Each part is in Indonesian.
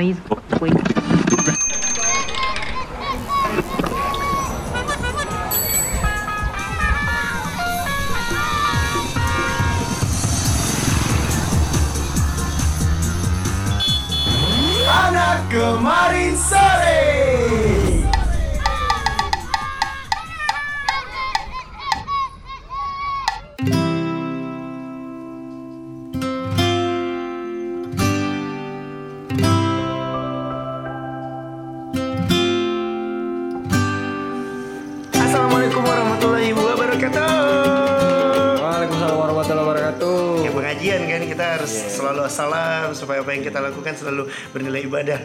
please. Anak kemarin sore. Apa yang kita lakukan selalu bernilai ibadah.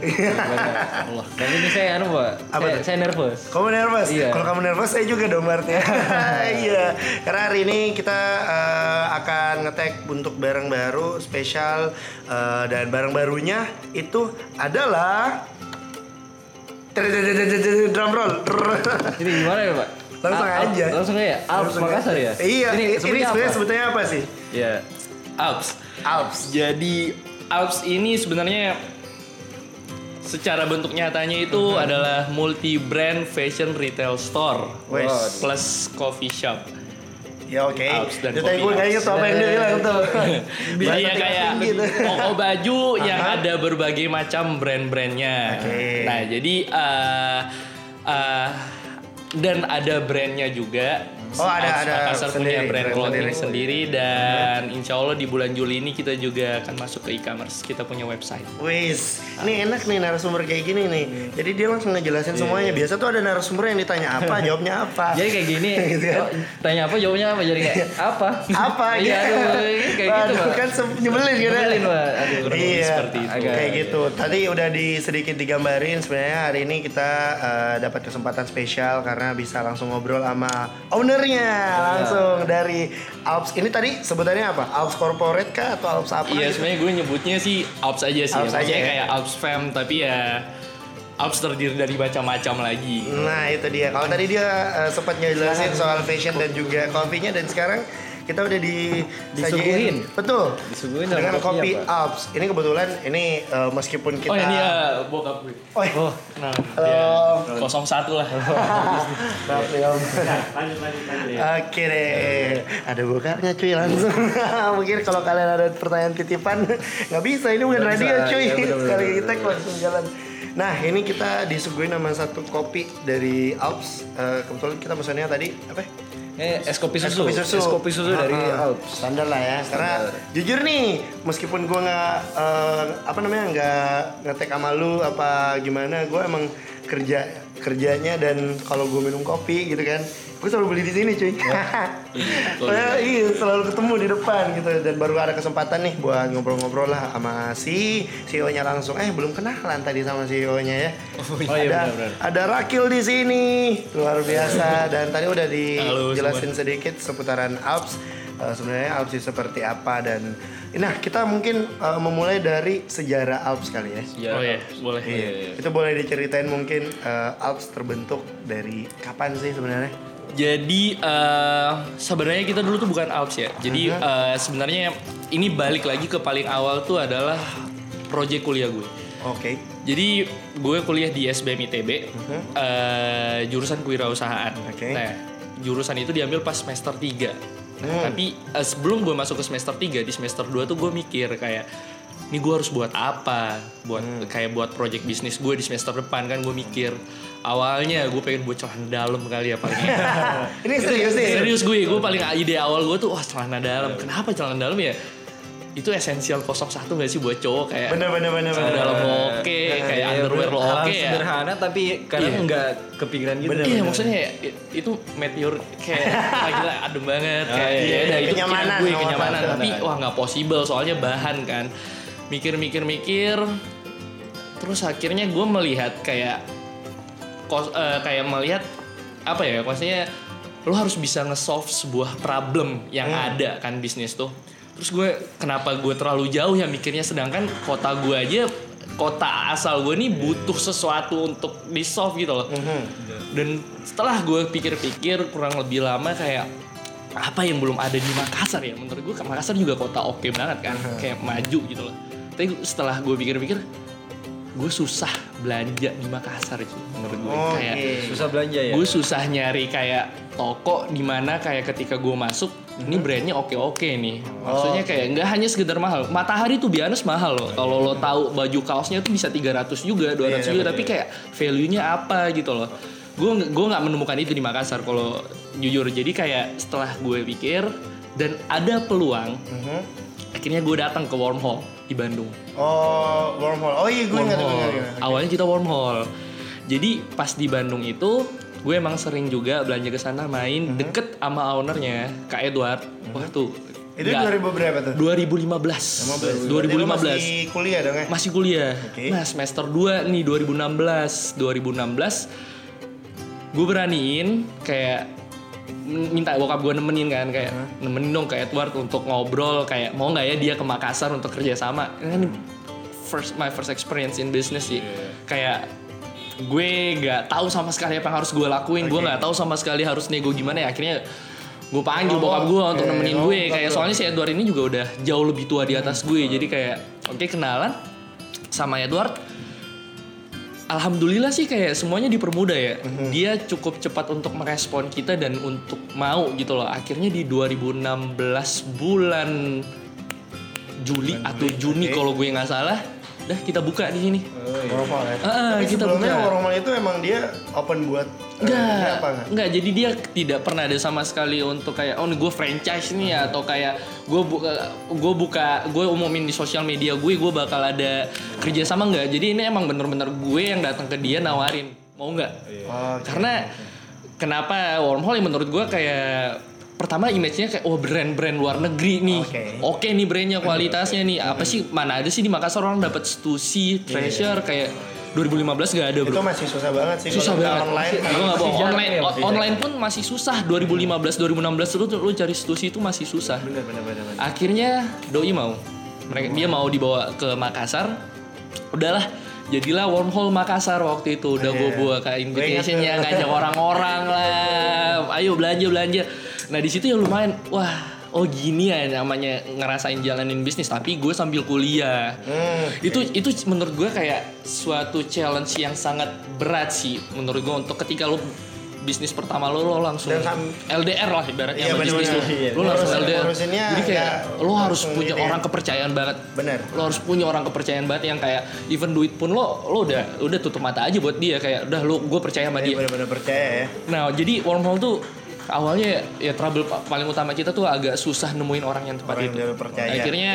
Allah. Tapi ini saya anu, Pak. Apa Saya, tuh? saya nervous. Kamu nervous? Iya. Kalau kamu nervous saya juga dong berarti. iya. Karena hari ini kita eh, akan ngetek untuk barang baru spesial eh, dan barang barunya itu adalah drum roll. Ini gimana ya, Pak? Langsung Al- aja. Langsung aja. Alps Makassar ya? Iya. Ini, ini sebenarnya apa? apa sih? Iya. Alps. Alps. Jadi Alps ini sebenarnya secara bentuk nyatanya itu adalah multi brand fashion retail store plus coffee shop. Ya oke. Alps dan Jadi gue tuh apa yang dia bilang tuh. Jadi ya kayak tuh. toko baju yang Aha. ada berbagai macam brand-brandnya. Oke. Nah jadi eh, eh, dan ada brandnya juga. Oh, ada- ada Makassar punya sendiri, brand brand clothing sendiri. sendiri dan insya Allah di bulan Juli ini kita juga akan masuk ke e-commerce. Kita punya website. Wis, ini enak nih narasumber kayak gini nih. Jadi dia langsung ngejelasin semuanya. Biasa tuh ada narasumber yang ditanya apa, jawabnya apa. Jadi kayak gini, Gitu kan. oh, tanya apa jawabnya apa jadi kayak apa? apa Iya, gitu. aduh, kayak gitu, Waduh, Pak. kan nyebelin gitu. Nyebelin, Pak. Aduh, Iya, seperti itu. Kayak gitu. Tadi udah di sedikit digambarin sebenarnya hari ini kita eh, dapat kesempatan spesial karena bisa langsung ngobrol sama ownernya langsung dari Alps. Ini tadi sebutannya apa? Alps Corporate kah atau Alps apa? Iya gitu? sebenarnya gue nyebutnya sih Alps aja sih. Alps aja ya? kayak Alps Fam tapi ya Alps terdiri dari macam-macam lagi. Nah itu dia. Kalau tadi dia eh, sempat ngejelasin soal fashion dan juga kopinya dan sekarang kita udah di Disuguhin. Betul. Disuguhin sama dengan kopi apa? Alps. Ini kebetulan ini eh, meskipun kita Oh ini ya bokap gue. Oh, iya. Oh, Nah, Halo. ya, 01 lah. Maaf ya Om. Oke deh. Ada bokapnya cuy langsung. Mungkin kalau kalian ada pertanyaan titipan nggak bisa ini bukan radio cuy. Iya, Sekali kita langsung jalan. Nah ini kita disuguhin sama satu kopi dari Alps. Eh, kebetulan kita pesannya tadi apa? Eh es kopi Es susu. kopi susu. Es kopi susu dari Ah, ah. Alps. Standar lah ya. Karena jujur nih, meskipun gua nggak eh, apa namanya nggak ngetek sama lu apa gimana, gua emang kerja kerjanya dan kalau gue minum kopi gitu kan, gue selalu beli di sini cuy. Saya iya selalu ketemu di depan gitu dan baru ada kesempatan nih buat ngobrol-ngobrol lah sama si CEO-nya langsung. Eh belum kenalan tadi sama CEO-nya ya. Oh iya, ada benar-benar. ada Rakil di sini luar biasa dan tadi udah Halo, dijelasin sedikit seputaran Alps Eh, sebenarnya Alps itu seperti apa dan nah kita mungkin eh, memulai dari sejarah Alps kali ya. Ya, Oh iya, boleh. Iya. Itu boleh diceritain mungkin eh, Alps terbentuk dari kapan sih sebenarnya? Jadi eh, sebenarnya kita dulu tuh bukan Alps ya. Jadi eh, sebenarnya ini balik lagi ke paling awal tuh adalah proyek kuliah gue. Oke. Jadi gue kuliah di SBM ITB, eh, jurusan kewirausahaan. Oke. Nah, jurusan itu diambil pas semester 3. Nah, Tapi eh, sebelum gue masuk ke semester 3, di semester 2 tuh gue mikir kayak ini gue harus buat apa? Buat kayak buat project bisnis gue di semester depan kan gue mikir awalnya gue pengen buat celana dalam kali ya paling Ini serius nih. serius gue gue paling ide awal gue tuh wah celana dalam kenapa celana dalam ya itu esensial 01 gak sih buat cowok kayak Bener bener bener. celana bener. dalam oke kayak Iya, underwear lo oke ya sederhana tapi kadang Iya. nggak kepikiran gitu. Bener, Iya maksudnya ya, i- itu meteor kayak gila adem banget kayak iya, ya udah, itu kenyamanan, gue kenyamanan satu. tapi wah nggak possible soalnya bahan kan mikir-mikir-mikir terus akhirnya gue melihat kayak kos, eh, kayak melihat apa ya maksudnya lo harus bisa nge-solve sebuah problem yang ada kan bisnis tuh. Terus gue kenapa gue terlalu jauh ya mikirnya sedangkan kota gue aja kota asal gue nih butuh sesuatu untuk di solve gitu loh. Dan setelah gue pikir-pikir kurang lebih lama kayak apa yang belum ada di Makassar ya? Menurut gue Makassar juga kota oke banget kan kayak maju gitu loh. Tapi setelah gue pikir-pikir gue susah belanja di Makassar sih menurut gue Oke. kayak Susah belanja ya. gue susah nyari kayak toko di mana kayak ketika gue masuk ini brandnya oke oke nih. Maksudnya kayak nggak hanya sekedar mahal. Matahari tuh biasa mahal loh. Kalau lo tahu baju kaosnya tuh bisa 300 juga 200 Iya, juga tapi kayak value nya apa gitu loh. Gue gue nggak menemukan itu di Makassar kalau jujur. Jadi kayak setelah gue pikir dan ada peluang Mhm. akhirnya gue datang ke Wormhole di Bandung Oh, wormhole. Oh iya, gue ingat, ingat. Awalnya kita wormhole. Jadi pas di Bandung itu gue emang sering juga belanja ke sana main Mhm. deket sama ownernya Kak Edward. Wah tuh. Itu nggak- 2000 berapa tuh? 2015. 15. 2015. Masih kuliah dong ya? Masih kuliah. Oke. Nah, semester 2 nih 2016. 2016 gue beraniin kayak minta bokap gue nemenin kan kayak nemenin dong ke Edward untuk ngobrol kayak mau nggak ya dia ke Makassar untuk kerja sama ini kan first my first experience in business sih. Kayak gue nggak tahu sama sekali apa yang harus gue lakuin gue nggak tahu sama sekali harus nego gimana ya. Akhirnya gue panggil Oh, bokap gue untuk oke. nemenin Oh, gue. Bokap kayak soalnya si Edward ini juga udah jauh lebih tua di atas gue. Jadi kayak oke kenalan sama Edward Alhamdulillah sih kayak semuanya dipermudah ya. Mhm. Dia cukup cepat untuk merespon kita dan untuk mau gitu loh. Akhirnya di 2016 bulan Juli atau Juni oke. kalau gue nggak salah, dah kita buka di sini. Wormhole ya? Ah, ah, Tapi kita sebelumnya buka. wormhole itu emang dia open buat eh, ini Enggak, apa enggak? enggak. Jadi dia tidak pernah ada sama sekali untuk kayak oh nih gue franchise nih ya atau kayak gue buka gue buka gue umumin di sosial media gue gue bakal ada kerja sama enggak. Jadi ini emang bener-bener gue yang datang ke dia nawarin mau nggak? Oh, Karena kenapa wormhole yang menurut gue kayak pertama image-nya kayak oh brand-brand luar negeri nih. Oke. Oke nih brandnya kualitasnya nih. Apa sih mana ada sih di Makassar orang dapat Stussy, Treasure kayak 2015 gak ada bro itu masih susah banget sih susah banget. online Gue nggak bohong. Online, ya, on- masih online pun masih susah. 2015, 2016 lu lu cari institusi itu masih susah. bener bener bener bener. Akhirnya doi mau. Mereka dia mau dibawa ke Makassar. Udahlah, jadilah wormhole Makassar waktu itu. Udah gue Iya. buat kayak invitationnya ngajak orang-orang lah. Ayo belanja belanja. Nah di situ ya lumayan. Wah. Oh gini ya namanya ngerasain jalanin bisnis. Tapi gue sambil kuliah. Hmm, itu itu menurut gue kayak suatu challenge yang sangat berat sih menurut gue untuk ketika lo bisnis pertama lo lo langsung Dan LDR lah ibaratnya Iya, bisnis lo bener-bener. Iya, lo langsung ngurusin- LDR jadi kayak nggak lo harus punya ya. orang kepercayaan banget. Bener. Lo harus punya orang kepercayaan banget yang kayak even duit pun lo lo udah udah tutup mata aja buat dia. Kayak udah lo gue percaya sama dia. Iya, bener-bener percaya ya. Nah, jadi wormhole tuh awalnya ya trouble pa- paling utama kita tuh agak susah nemuin orang yang tepat Orang yang itu. dia percaya. Akhirnya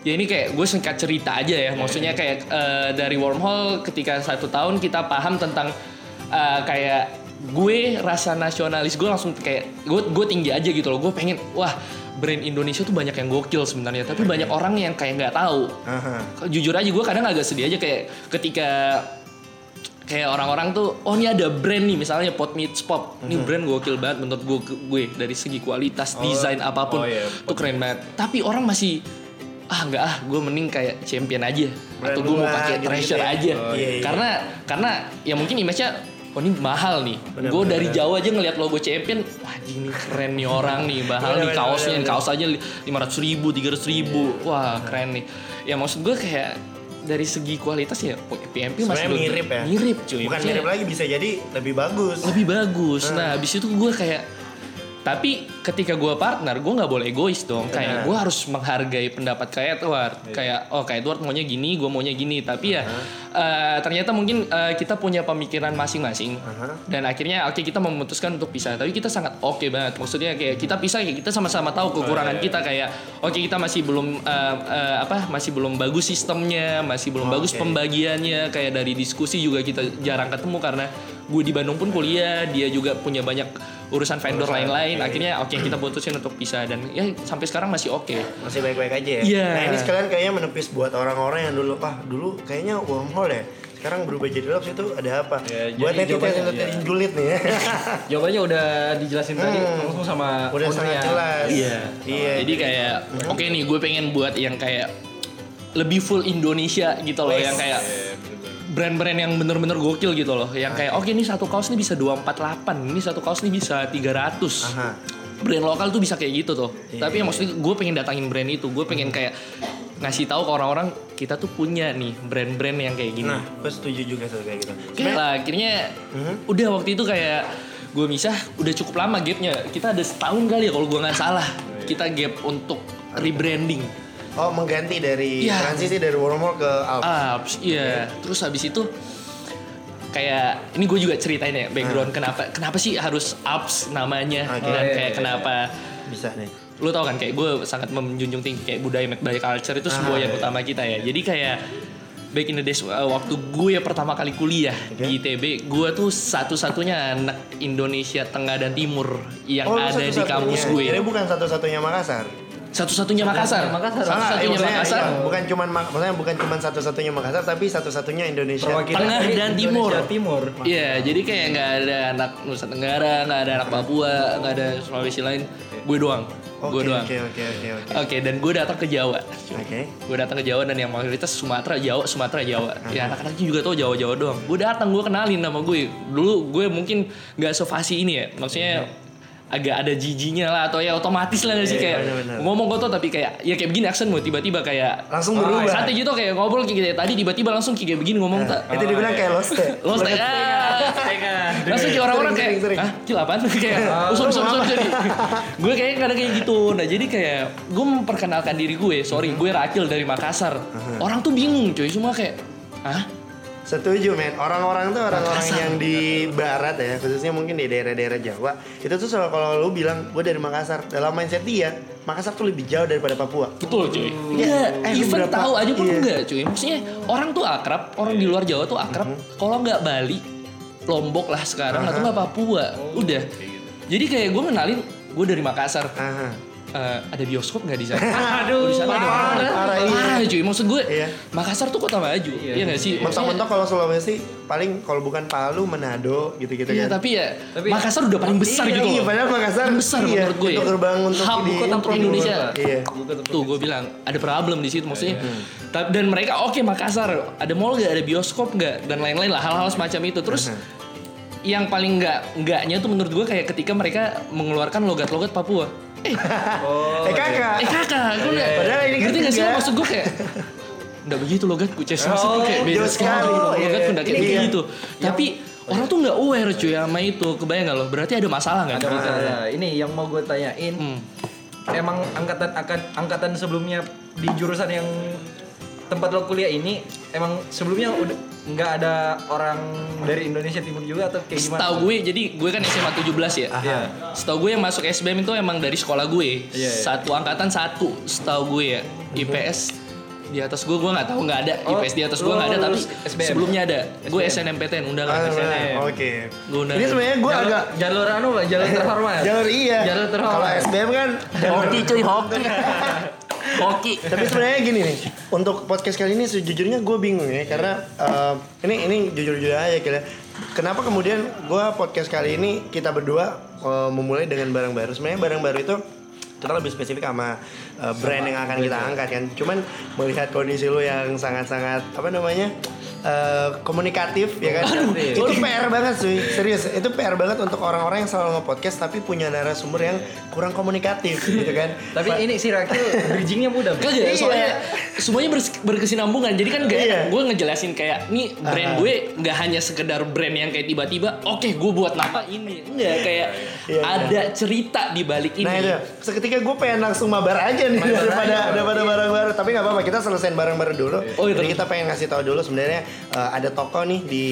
ya ini kayak gue singkat cerita aja ya. Maksudnya kayak eh, dari wormhole ketika satu tahun kita paham tentang eh, kayak gue rasa nasionalis gue langsung kayak gue gue tinggi aja gitu loh. Gue pengen wah brand Indonesia tuh banyak yang gokil sebenarnya. Tapi banyak orang yang kayak nggak tahu Aha. jujur aja gue kadang agak sedih aja kayak ketika kayak orang-orang tuh oh ini ada brand nih misalnya pot meets pop. Ini Mhm. brand gokil banget menurut gue gue dari segi kualitas desain apa pun. Oh iya, tuh keren banget. Tapi orang masih ah nggak ah gue mending kayak champion aja. Brand atau gue mau pakai gitu-gitu treasure ya. aja. Oh, iya, iya. karena karena ya mungkin image-nya oh ini mahal nih. Gue dari jauh aja ngeliat logo champion wah ini keren nih orang nih mahal nih kaosnya bener, kaos aja lima ratus ribu tiga ribu. Wah keren nih. Ya maksud gue kayak dari segi kualitas ya PMP masih Sebenarnya belum- mirip ya. mirip cuy. Bukan mirip lagi bisa jadi lebih bagus. Lebih bagus. Nah habis itu gue kayak tapi ketika gue partner gue nggak boleh egois dong. Kayak gue harus menghargai pendapat kayak Edward. Kayak oh kayak Edward maunya gini gue maunya gini. Tapi ya eh, ternyata mungkin eh, kita punya pemikiran masing-masing. Aha. dan akhirnya oke kita memutuskan untuk pisah. Tapi kita sangat oke banget. Maksudnya kayak kita pisah kita sama-sama tahu kekurangan kita. Kayak oke kita masih belum eh, eh, apa masih belum bagus sistemnya masih belum bagus Oke. pembagiannya. Kayak dari diskusi juga kita jarang ketemu karena gue di Bandung pun kuliah dia juga punya banyak urusan vendor lain-lain. oke. akhirnya oke kita putusin untuk pisah dan ya sampai sekarang masih oke masih baik-baik aja ya. Iya. Nah ini sekalian kayaknya menepis buat orang-orang yang dulu, ah dulu kayaknya wormhole ya. Sekarang berubah jadi lobs itu ada apa? Ya, buat jadi netizen yang iya. julid nih ya. Jawabannya udah dijelasin tadi Hmm. langsung sama Udah sangat jelas. Iya. Iya. Jadi kayak oke nih gue pengen buat yang kayak lebih full Indonesia gitu loh Wes. yang kayak brand-brand yang bener-bener gokil gitu loh yang kayak oke ini satu kaos nih bisa 248 ini satu kaos nih bisa 300 Aha. Brand lokal tuh bisa kayak gitu tuh tapi yang maksudnya gue pengen datangin brand itu gue pengen kayak ngasih tahu ke orang-orang kita tuh punya nih brand-brand yang kayak gini. Nah, gue setuju juga tuh kayak gitu. Oke lah, akhirnya udah waktu itu kayak gue misah udah cukup lama gapnya. Kita ada setahun kali ya kalau gue nggak salah. Kita gap untuk rebranding. Oh, mengganti dari Iya. transisi dari Wormhole ke Alps. Alps, iya. Terus habis itu kayak ini gue juga ceritain ya background kenapa kenapa sih harus Alps namanya Oke. dan Oh, iya, kayak iya, kenapa Bisa nih. lu tau kan kayak gue sangat menjunjung tinggi kayak budaya budaya culture itu sebuah Ah, yang iya. utama kita ya jadi kayak back in the days uh, waktu gue pertama kali kuliah Oke. di ITB gue tuh satu-satunya anak Indonesia Tengah dan Timur yang Oh, ada di satu-satunya. kampus gue Jadi bukan satu-satunya Makassar. Satu-satunya Makassar Makassar. satu-satunya maksudnya, Makassar iya, bukan cuman mak- maksudnya bukan cuman satu-satunya Makassar tapi satu-satunya Indonesia. Perwakilan Tengah dan Indonesia Timur. Timur. Iya, jadi kayak nggak ada anak Nusa Tenggara, nggak ada anak Papua, nggak ada Sulawesi lain. Gue doang, gue Oke, doang. Oke, oke, oke, oke. Oke, dan gue datang ke Jawa. Oke. Gue datang ke Jawa dan yang mayoritas Sumatera, Jawa, Sumatera, Jawa. Ya anak-anaknya juga tau Jawa-Jawa doang. Gue datang, gue kenalin nama gue. Dulu gue mungkin nggak sefasi ini ya. Maksudnya agak ada jijinya lah atau ya otomatis lah nggak sih Iya, kayak bener-bener. ngomong gue tuh tapi kayak ya kayak begini aksen gue tiba-tiba kayak Langsung Ah, berubah. santai gitu kayak ngobrol kayak tadi tiba-tiba langsung kayak begini ngomong tak Itu dibilang kayak lost ya. Lo stay Langsung kayak orang-orang kayak. Hah? Gila apaan? kayak oh, sorry, sorry, sorry, sorry. Gue kayaknya kadang kayak gitu Nah jadi kayak Gue memperkenalkan diri gue Sorry gue Rakil dari Makassar Orang tuh bingung cuy Semua kayak Hah? Setuju men, orang-orang tuh orang-orang yang di barat ya, khususnya mungkin di daerah-daerah Jawa, itu tuh soal kalau lu bilang gue dari Makassar, dalam mindset dia, Makassar tuh lebih jauh daripada Papua. Betul cuy. Iya, Enggak eh, Even berapa- tahu aja pun iya. enggak cuy. Maksudnya orang tuh akrab Orang di luar Jawa tuh akrab Kalau nggak Bali Lombok lah sekarang Atau nggak Papua Udah. Jadi kayak gue kenalin Gue dari Makassar. Aha. Eh, ada bioskop nggak di sana? Aduh, di sana ada parah, mana? parah, iya. Parah, cuy. Maksud gue, Iya. Makassar tuh kota maju, iya nggak sih? Maksudnya- Mentok-mentok kalau Sulawesi paling kalau bukan Palu, Manado gitu-gitu Iya, kan. tapi ya Tapi- Makassar udah paling besar iya, gitu Iya, loh. padahal Makassar Paling besar iya, menurut gue. Itu gerbang untuk Hub di kota untuk Indonesia. Iya. Tuh gue bilang ada problem di situ maksudnya. Ta- Dan mereka oke Makassar ada mall nggak, ada bioskop nggak dan lain-lain lah hal-hal semacam itu. Terus yang paling nggak nggaknya tuh menurut gue kayak ketika mereka mengeluarkan logat-logat Papua. Eh, Oh, eh kakak. eh kakak, gue liat. Padahal ini kan ngerti nggak sih maksud gue kayak Nggak begitu logatku, Ces. Maksudnya Oh, kayak beda jauh sekali. Iya, Logatku nggak kayak iya. gitu. Tapi orang tuh nggak aware cuy sama itu. Kebayang nggak lo? Berarti ada masalah nggak? Ada masalah. Ini yang mau gue tanyain. Hmm. Emang angkatan angkatan sebelumnya di jurusan yang tempat lo kuliah ini emang sebelumnya udah nggak ada orang dari Indonesia Timur juga atau kayak gimana? Setahu gue, jadi gue kan SMA 17 ya. Iya. Setahu gue yang masuk SBM itu emang dari sekolah gue. Iya, iya. Satu angkatan satu, setahu gue ya. IPS di atas gue gue nggak tahu nggak ada Oh, IPS di atas gue lu nggak ada tapi SBM? sebelumnya ada gue SNMPTN undangan Ah, SNM. Oke. Gue undangan. Ini sebenarnya gue jalur, agak jalur anu jalur terhormat. jalur iya. Jalur terhormat. Kalau SBM kan jalur hoki cuy hoki hoki Tapi sebenarnya gini nih, untuk podcast kali ini sejujurnya gue bingung ya karena eh, ini ini jujur-jujur aja kira. Kenapa kemudian gue podcast kali ini kita berdua eh, memulai dengan barang baru. Sebenarnya barang baru itu kita lebih spesifik sama eh, brand yang akan kita angkat kan. Cuman melihat kondisi lu yang sangat-sangat apa namanya eh, komunikatif ya kan. itu PR banget sih, serius. Itu PR banget untuk orang-orang yang selalu nge-podcast tapi punya narasumber yang kurang komunikatif gitu kan. Tapi ini si Rakil bridgingnya mudah. Kagak, Iya. soalnya semuanya bers- berkesinambungan. Jadi kan gak Iya. gue ngejelasin kayak nih brand Ah. gue nggak hanya sekedar brand yang kayak tiba-tiba, oke gue buat nama ini. Enggak kayak Iya, ada cerita di balik ini. Nah itu, seketika gue pengen langsung mabar aja nih Mabar daripada aja. daripada barang baru. Tapi nggak apa-apa, kita selesaiin barang baru dulu. Oh, iya, Jadi kita pengen ngasih tahu dulu sebenarnya eh, ada toko nih di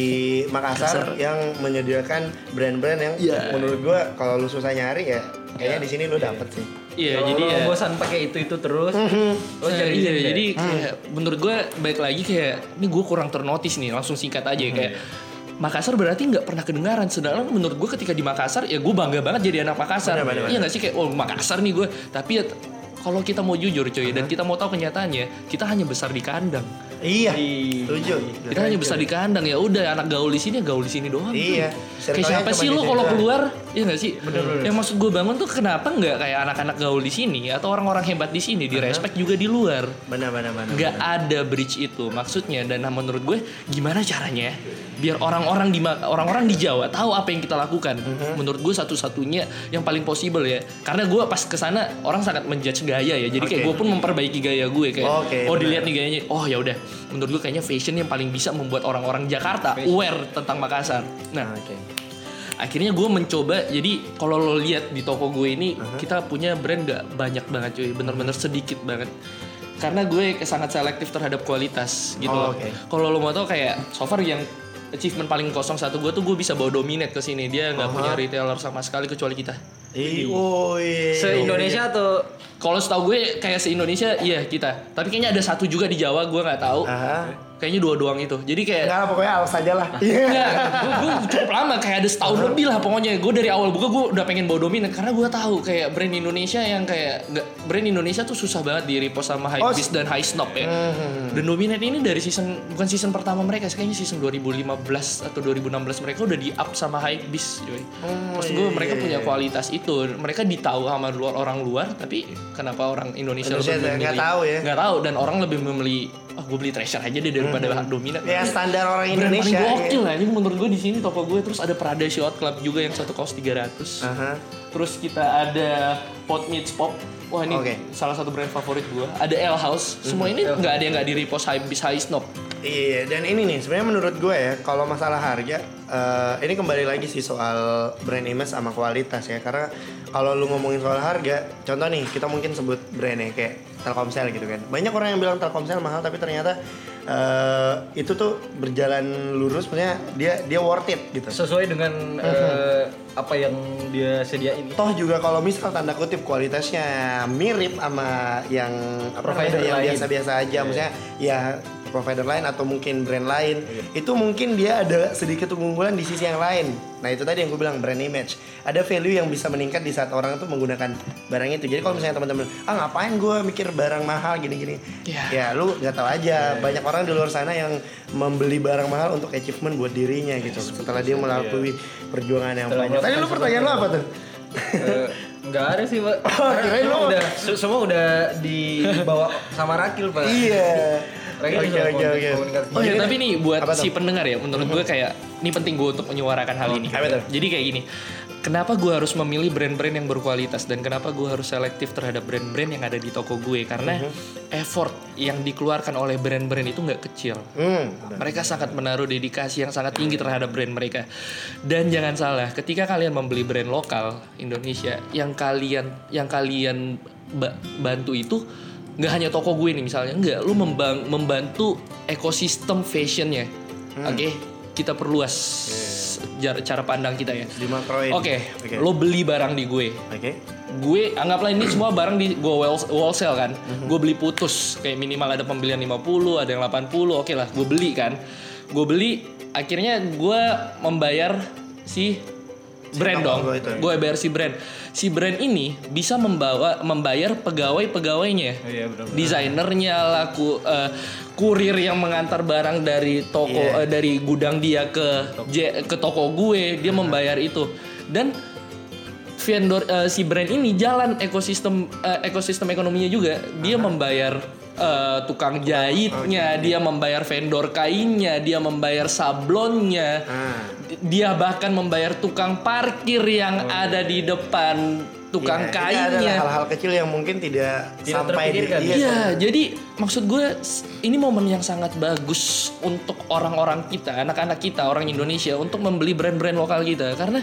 Makassar, yang menyediakan brand-brand yang Iya. menurut gue kalau lu susah nyari ya kayaknya di sini lu dapet sih. Iya, Kalau jadi ya. bosan pakai itu itu terus. lo Nah, cari di iya, sini deh. jadi kayak menurut gue baik lagi kayak ini gue kurang ternotis nih langsung singkat aja ya, kayak Makassar berarti nggak pernah kedengaran. Sedangkan menurut gue ketika di Makassar ya gue bangga banget jadi anak Makassar. Benar, benar, iya nggak sih? Kayak oh Makassar nih gue tapi ya kalau kita mau jujur cuy dan kita mau tahu kenyataannya kita hanya besar di kandang Iya, Di- setuju. kita hanya besar di kandang ya udah anak gaul di sini ya gaul di sini doang Iya. kayak siapa sih lo kalau doang. keluar Iya gak sih? Yang maksud gue bangun tuh kenapa nggak kayak anak-anak gaul di sini atau orang-orang hebat di sini di respect juga di luar. Benar benar benar. Nggak ada bridge itu maksudnya dan nah, menurut gue gimana caranya biar orang-orang di orang-orang di Jawa tahu apa yang kita lakukan. Menurut gue satu-satunya yang paling possible ya. Karena gue pas ke sana orang sangat menjudge gaya ya. Jadi kayak Oke. gue pun memperbaiki gaya gue kayak oh benar. dilihat nih gayanya. Oh ya udah. Menurut gue kayaknya fashion yang paling bisa membuat orang-orang Jakarta aware tentang Makassar. Nah, Oke. Akhirnya gue mencoba jadi kalau lo lihat di toko gue ini kita punya brand gak banyak banget cuy. Bener-bener sedikit banget. Karena gue sangat selektif terhadap kualitas gitu Oh, loh. oke. kalau lo mau tau kayak so far yang achievement paling 01 gue tuh gue bisa bawa dominate ke sini. Dia nggak punya retailer sama sekali kecuali kita. Ih, oh iya. Se Indonesia atau kalau setahu gue kayak se Indonesia iya kita. Tapi kayaknya ada satu juga di Jawa gue nggak tahu. Kayaknya dua doang itu jadi kayak Enggak, pokoknya alas aja lah. Iya. Enggak, gue, cukup lama kayak ada setahun lebih lah pokoknya. Gue dari awal buka gue udah pengen bawa dominan karena gue tahu kayak brand Indonesia yang kayak nggak brand Indonesia tuh susah banget di repost sama Oh, Hypebeast dan High Snob ya. Hmm. Dan dominan ini dari season bukan season pertama mereka, kayaknya season 2015 atau 2016 mereka udah di up sama Hypebeast, coy. Oh, Maksud iya, gue mereka iya, punya iya. kualitas itu. Mereka ditahu sama luar orang luar, tapi kenapa orang Indonesia, Indonesia lebih nggak memilih? tahu ya. Nggak tahu dan orang lebih memilih, oh gue beli treasure aja deh daripada dominan Ya standar orang brand Indonesia. paling gokil lah ini menurut gue di sini toko gue terus ada Prada Shot Club juga yang satu kaos 300 Aha. terus kita ada Pot Meets Pop. Wah ini Oke. salah satu brand favorit gue ada L House. Semua ini nggak ada yang nggak di repost high bis high snob. Iya, dan ini nih sebenarnya menurut gue ya, kalau masalah harga, eh, ini kembali lagi sih soal brand image sama kualitas ya. Karena kalau lu ngomongin soal harga, contoh nih kita mungkin sebut brandnya kayak Telkomsel gitu kan. Banyak orang yang bilang Telkomsel mahal, tapi ternyata eh, itu tuh berjalan lurus, maksudnya dia dia worth it gitu. sesuai dengan eh, apa yang dia sediain. Toh juga kalau misal tanda kutip kualitasnya mirip sama yang Provider yang lain. biasa-biasa aja, maksudnya ya provider lain atau mungkin brand lain, itu mungkin dia ada sedikit keunggulan di sisi yang lain. Nah itu tadi yang gue bilang brand image, ada value yang bisa meningkat di saat orang tuh menggunakan barang itu. Jadi kalau misalnya teman-teman, ah ngapain gue mikir barang mahal gini-gini, Ya. ya lu nggak tahu aja. Banyak orang di luar sana yang membeli barang mahal untuk achievement buat dirinya gitu. Setelah dia melalui perjuangan yang Setelah panjang. Tadi lu pertanyaan lu apa tuh? Eh, Nggak ada sih pak. Oh, kirain semua lu- udah se- semua udah dibawa sama Rakil pak. Iya. Oke oke oke. komunikasi. Oh ya, tapi nih buat si pendengar ya, menurut gue kayak ini penting gue untuk menyuarakan hal ini. apa tuh? Jadi kayak gini, kenapa gue harus memilih brand-brand yang berkualitas dan kenapa gue harus selektif terhadap brand-brand yang ada di toko gue karena effort yang dikeluarkan oleh brand-brand itu nggak kecil. Hmm. Mereka sangat menaruh dedikasi yang sangat tinggi terhadap brand mereka. Dan jangan salah, ketika kalian membeli brand lokal Indonesia yang kalian yang kalian ba- bantu itu nggak hanya toko gue nih misalnya, nggak, lu membang- membantu ekosistem fashionnya. Oke, kita perluas jar- cara pandang kita ya. Dimakroin. Oke, Oke. lo beli barang di gue Oke. gue anggaplah ini semua barang di gue wall- wholesale kan gue beli putus kayak minimal ada pembelian 50 ada yang 80 oke lah gue beli kan gue beli akhirnya gue membayar si brand toko dong. gue bayar si brand. Si brand ini bisa membawa membayar pegawai pegawainya Iya desainernya laku eh, kurir yang mengantar barang dari toko Iya. eh, dari gudang dia ke J- ke toko gue. Dia membayar itu. Dan vendor eh, si brand ini jalan ekosistem eh, ekosistem ekonominya juga. Dia membayar eh, tukang jahitnya dia membayar vendor kainnya dia membayar sablonnya. Ah. Dia bahkan membayar tukang parkir yang ada di depan tukang adalah kainnya. hal-hal kecil yang mungkin tidak, Tidak sampai di terpikirkan. iya, Iya, jadi maksud gue ini momen yang sangat bagus untuk orang-orang kita, anak-anak kita, orang Indonesia untuk membeli brand-brand lokal kita. Karena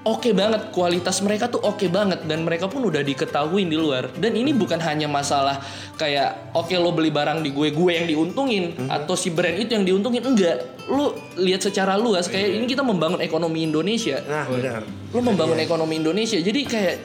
oke banget kualitas mereka tuh oke banget dan mereka pun udah diketahui di luar. Dan ini bukan hanya masalah kayak oke lo beli barang di gue, gue yang diuntungin atau si brand itu yang diuntungin enggak. Lo lihat secara luas kayak ini kita membangun ekonomi Indonesia Nah, benar. lo membangun ekonomi Indonesia jadi kayak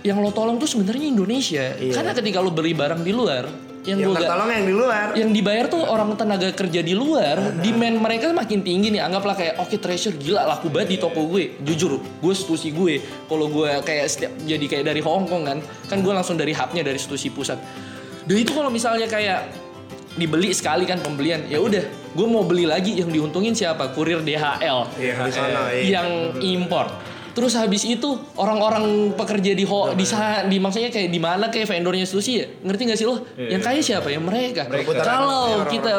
yang lo tolong tuh sebenarnya Indonesia Iya. karena ketika lo beli barang di luar yang, Yang tertolong yang di luar. yang dibayar tuh orang tenaga kerja di luar demand mereka makin tinggi nih anggaplah kayak oke treasure gila laku banget di toko gue jujur gue setusi gue kalau gue kayak setiap jadi kayak dari Hong Kong kan kan gue langsung dari hubnya dari setusi pusat dan itu kalau misalnya kayak dibeli sekali kan pembelian ya udah gue mau beli lagi yang diuntungin siapa kurir DHL Iya, di sana. Iya. yang import. Terus habis itu orang-orang pekerja di ho, di sa- di maksudnya kayak di mana kayak vendornya sushi ya. Ngerti gak sih lo? Yang kaya siapa ya mereka. Perputaran Kalau kita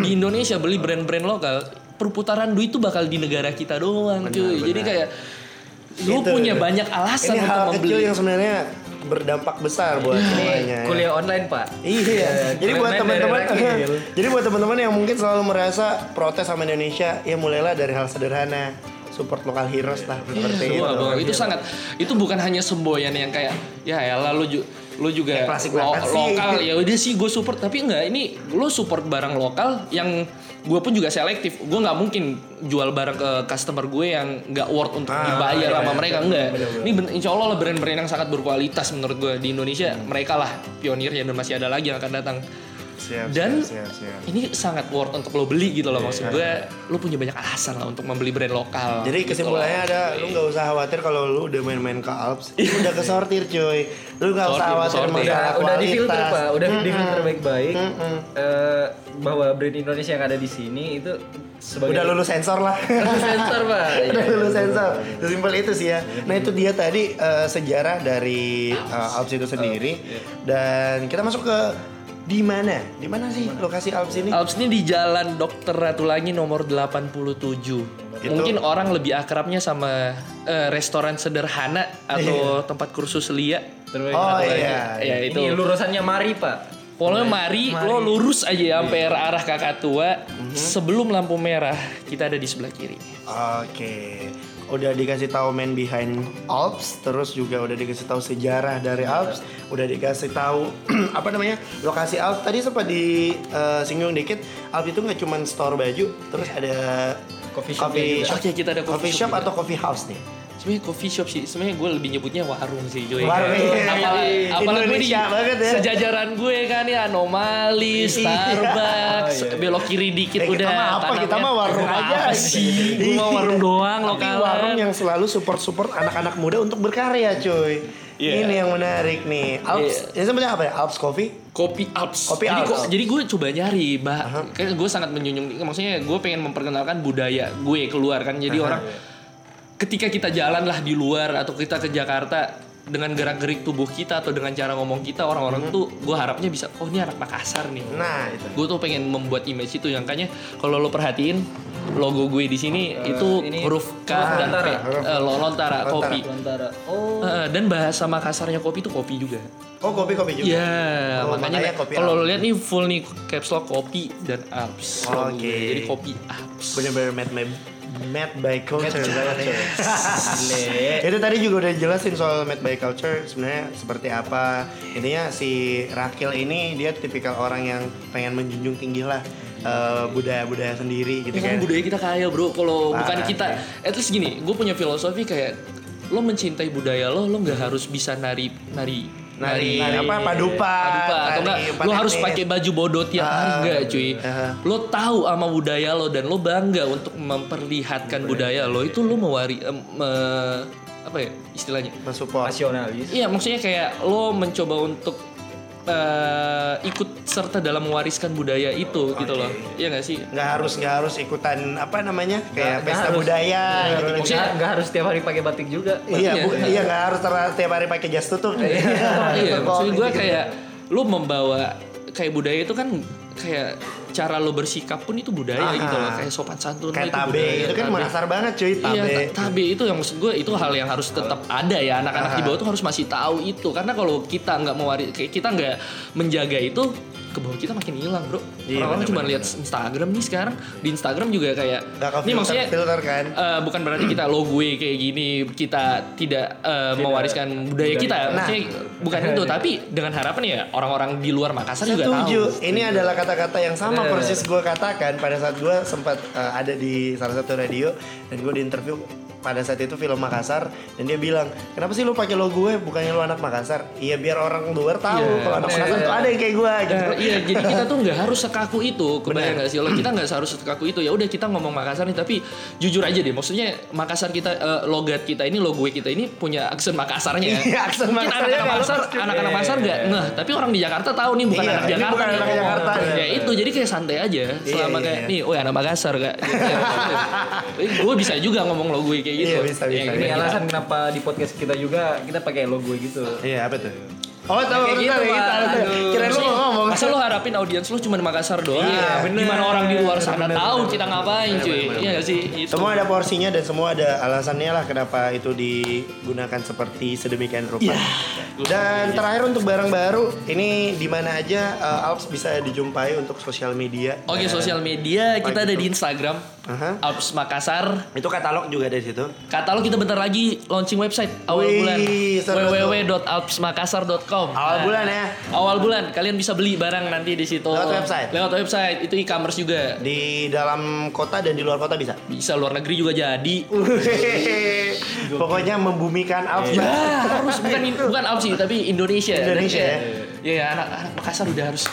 di Indonesia beli brand-brand lokal, perputaran duit itu bakal di negara kita doang, cuy. Jadi kayak lu Itu. punya banyak alasan Ini untuk hal kecil membeli. yang sebenarnya berdampak besar buat semuanya. ya. Kuliah online pak. Iya. Jadi buat teman-teman rakil. Jadi buat teman-teman yang mungkin selalu merasa protes sama Indonesia, ya mulailah dari hal sederhana. Support lokal heroes lah seperti itu. Itu sangat itu bukan hanya semboyan yang kayak ya elah lu ju- lu juga Ya, klasik lo- lokal. Ya udah sih gue support. Tapi enggak ini lu support barang lokal yang gue pun juga selektif. Gue nggak mungkin jual barang ke customer gue yang nggak worth untuk Ah, dibayar iya, sama iya. mereka. enggak. Ini ben- insya Allah lah brand-brand yang sangat berkualitas menurut gue di Indonesia mereka lah pionirnya dan masih ada lagi yang akan datang Siap, dan siap, siap, siap. ini sangat worth untuk lo beli gitu loh Iya. maksud gue lu punya banyak alasan lah untuk membeli brand lokal Jadi gitu kesimpulannya loh. ada, lu nggak usah khawatir kalau lu udah main-main ke Alps, lu udah kesortir cuy. Lu nggak usah khawatir masalah Udah, udah kualitas. difilter pak, udah Mm-mm. difilter baik-baik. Mm-mm. Eh, bahwa brand Indonesia yang ada di sini itu sebagai Udah lulus sensor lah. Lulus sensor pak. udah Iya. lulus sensor. Sesimpel itu sih ya. Nah itu dia tadi eh, sejarah dari eh, Alps itu sendiri. Dan kita masuk ke di mana? Di mana sih lokasi Alps ini? Alps ini di Jalan Dokter Ratulangi nomor 87. Mungkin orang lebih akrabnya sama eh, restoran sederhana atau tempat kursus lia. Terbaik Oh iya. Ya itu. Ini lurusannya Mari pak. Pokoknya mari, lo lurus aja ya sampai arah kakak tua. Sebelum lampu merah, kita ada di sebelah kiri. Oke. Udah dikasih tahu man behind Alps, terus juga udah dikasih tahu sejarah dari Alps, udah dikasih tahu apa namanya lokasi Alps. Tadi sempat di eh, singgung dikit, Alps itu nggak cuma store baju, terus ada Coffee shop coffee juga. shop, Oke, kita ada coffee coffee shop shop atau coffee house nih. Sebenarnya coffee shop sih, sebenarnya gue lebih nyebutnya warung sih, Joy. Warung, iya, Apalagi, iya. apalagi gue di banget ya. sejajaran gue kan ya anomali, Starbucks, belok kiri dikit Eh, kita udah. mah apa? Kita mah warung Apa aja. sih? Gue mah warung doang Tapi lokalan. warung yang selalu support-support anak-anak muda untuk berkarya, cuy. Iya. Ini yang menarik nih. Alps, ini sebenarnya apa ya? Alps Coffee? Kopi Alps. Kopi jadi, Alps. kok- jadi gue coba nyari, bah. Kayak gue sangat menjunjung, maksudnya gue pengen memperkenalkan budaya gue keluar kan. Jadi orang ketika kita jalan lah di luar atau kita ke Jakarta dengan gerak-gerik tubuh kita atau dengan cara ngomong kita orang-orang tuh gue harapnya bisa oh ini anak Makassar nih. Nah, itu. Gue tuh pengen membuat image itu yang kayaknya kalau lo perhatiin logo gue di sini itu ini huruf K huruf dan P, lontara. lo- lontara, kopi. Lontara. Oh. Eh, dan bahasa Makassarnya kopi itu kopi juga. Oh, kopi-kopi juga. Iya, Oh, makanya, makanya kopi kalau lo lihat nih full nih caps lock kopi dan Alps. Oke. logo gue. Jadi kopi Alps. Bener-bener made, made, made by culture. ya. Gile. Itu tadi juga udah jelasin soal made by culture sebenarnya seperti apa. Intinya si Rakil ini dia tipikal orang yang pengen menjunjung tinggi lah eh, budaya-budaya sendiri gitu Ya kan budaya kita kaya bro. Kalau bukan Parah, kita, at least gini, gue punya filosofi kayak lo mencintai budaya lo, lo nggak harus bisa nari nari Nari, nari- apa padupa, padupa atau enggak nari lo harus pakai baju bodoh tiap hari Ah, enggak cuy ah. lo tahu sama budaya lo dan lo bangga untuk memperlihatkan budaya lo itu lo mewari em, me- apa ya istilahnya mensupport. Nasionalis. Iya maksudnya kayak lo mencoba untuk eh, ikut serta dalam mewariskan budaya itu gitu loh. Iya gak sih? nggak harus nggak harus ikutan apa namanya kayak Nggak- pesta nggak harus. budaya gitu, Nggak- gitu. nggak nggak harus tiap hari pakai batik juga. Iya, bu, Iya. iya nggak harus tiap hari pakai jas tutup. iya, maksud gue Gitu. kayak lo membawa kayak budaya itu kan kayak cara lo bersikap pun itu budaya Ah. gitu loh. Kayak sopan santun kayak itu tabe budaya. itu kan Tabe. Banget cuy tabe. Iya, ta- tabe itu yang maksud gue itu hal yang harus tetap ada ya anak-anak di bawah tuh harus masih tahu itu karena kalau kita nggak mewari kayak kita nggak menjaga itu ke bawah kita makin hilang bro. Iya, orang-orang cuma lihat Instagram nih sekarang. Di Instagram juga kayak ke ini maksudnya filter kan. eh, bukan berarti kita lo gue kayak gini kita tidak eh, mewariskan budaya kita. Nah. maksudnya bukan itu tapi dengan harapan ya orang-orang di luar Makassar juga tahu. Setuju. Ini adalah kata-kata yang sama Bener, persis gue katakan. Pada saat gue sempat uh, ada di salah satu radio dan gue diinterview pada saat itu film Makassar dan dia bilang kenapa sih lu pakai logo gue bukannya lu anak Makassar iya biar orang luar tahu Iya, kalau anak bener. Makassar tuh ada yang kayak gue gitu Nah, iya, jadi kita tuh nggak harus sekaku itu, kebayang nggak sih? Lo kita nggak harus sekaku itu. Ya udah kita ngomong Makassar nih, tapi jujur aja deh, maksudnya Makassar kita, eh, logat kita ini, logo kita ini punya aksen Makassarnya. Iya, aksen Mungkin anak-anak Makassar, anak-anak Makassar nggak ngeh, tapi orang di Jakarta tahu nih bukan Iya, anak Jakarta. bukan anak Jakarta. Ya itu, jadi kayak santai aja. Selama Iya, kayak iya. nih, oh anak Makassar kak. Ya. gue bisa juga ngomong logo kayak kayak gitu. Iya, bisa, bisa. Ya, Ini kita- alasan kenapa di podcast kita juga kita pakai logo gitu. Iya, apa tuh? Oh, tahu Kayak gitu, ya. Aduh. Kirain lu mau ngomong. Masa lu harapin audiens lu cuma di Makassar doang? Iya, bener. Gimana orang di luar sana Bener, tahu bener. kita ngapain cuy? Iya gak sih? Itu. Semua ada porsinya dan semua ada alasannya lah kenapa itu digunakan seperti sedemikian rupa. Dan terakhir untuk barang baru, ini di mana aja uh, Alps bisa dijumpai untuk sosial media. Oke, sosial media kita ada di Instagram Aha. Alps Makassar. Itu katalog juga ada di situ. Katalog kita bentar lagi launching website awal Wih, bulan seru tuh. www.alpsmakassar.com. Awal Nah, bulan ya. Awal bulan kalian bisa beli barang nanti di situ. Lewat website? Lewat website. Itu e-commerce juga. Di dalam kota dan di luar kota bisa. Bisa luar negeri juga jadi. Pokoknya membumikan Alps. Ya, harus bukan bukan Alps sih, tapi Indonesia. Indonesia ya. Ya, ya anak anak Makassar udah harus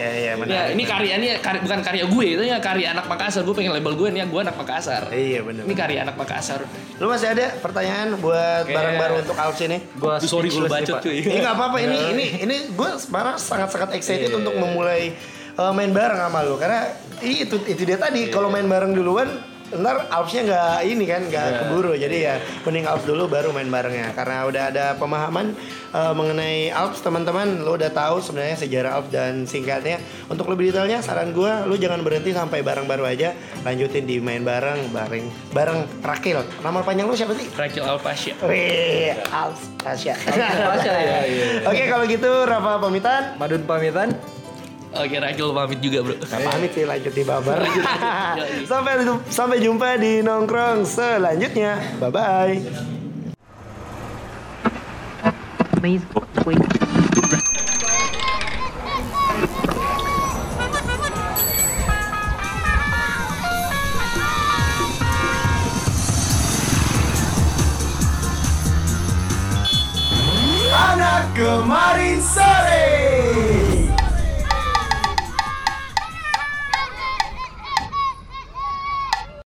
Iya, iya, iya, Ya, menarik. ini karya ini karya, bukan karya gue, itu ya karya anak Makassar. Gue pengen label gue nih, gue anak Makassar. Iya, benar. Ini karya anak Makassar. Lu masih ada pertanyaan buat Oke. barang baru untuk Alps ini? Gua Aduh, sorry gue nih, bacot cuy. Ini nggak apa-apa ini ini ini gue sekarang sangat-sangat excited untuk memulai uh, main bareng sama lu karena itu itu dia tadi kalau main bareng duluan ntar Alpsnya nggak ini kan nggak keburu jadi ya mending Alps dulu baru main barengnya karena udah ada pemahaman uh, mengenai Alps teman-teman lo udah tahu sebenarnya sejarah Alps dan singkatnya untuk lebih detailnya saran gue lu jangan berhenti sampai bareng baru aja lanjutin di main bareng bareng bareng Rakil nama panjang lu siapa sih? Rakil Alpasya. Wih, Alps Tasya. Tasya, ya, iya. Oke, kalau gitu Rafa pamitan. Madun pamitan. Oke, Rakil pamit juga, Bro. Gak pamit sih lanjut di babar. sampai sampai jumpa di nongkrong selanjutnya. Bye bye. Anak kemarin sore.